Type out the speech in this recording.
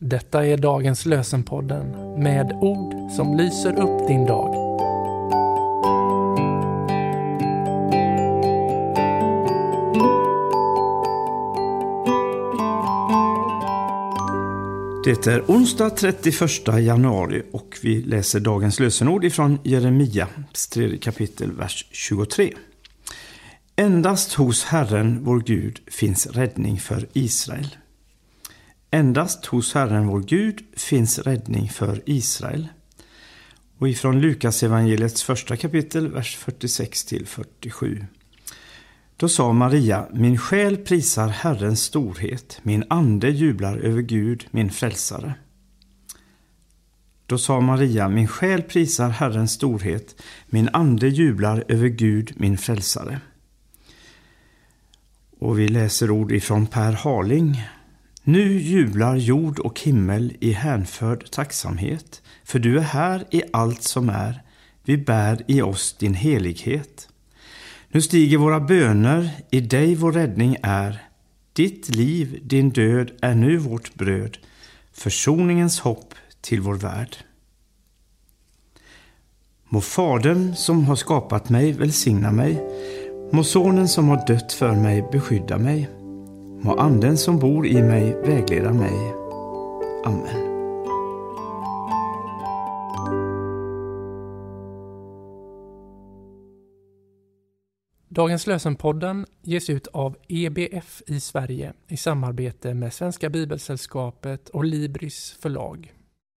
Detta är dagens lösenpodden med ord som lyser upp din dag. Det är onsdag 31 januari och vi läser dagens lösenord ifrån Jeremia, tredje kapitel, vers 23. Endast hos Herren vår Gud finns räddning för Israel. Endast hos Herren vår Gud finns räddning för Israel. Och ifrån Lukas evangeliets första kapitel, vers 46 till 47. Då sa Maria, min själ prisar Herrens storhet, min ande jublar över Gud, min frälsare. Då sa Maria, min själ prisar Herrens storhet, min ande jublar över Gud, min frälsare. Och vi läser ord ifrån Per Harling. Nu jublar jord och himmel i hänförd tacksamhet, för du är här i allt som är, vi bär i oss din helighet. Nu stiger våra böner, i dig vår räddning är. Ditt liv, din död är nu vårt bröd, försoningens hopp till vår värld. Må Fadern som har skapat mig välsigna mig, må Sonen som har dött för mig beskydda mig, må Anden som bor i mig vägleda mig. Amen. Dagens lösenpodden ges ut av EBF i Sverige i samarbete med Svenska Bibelsällskapet och Libris förlag.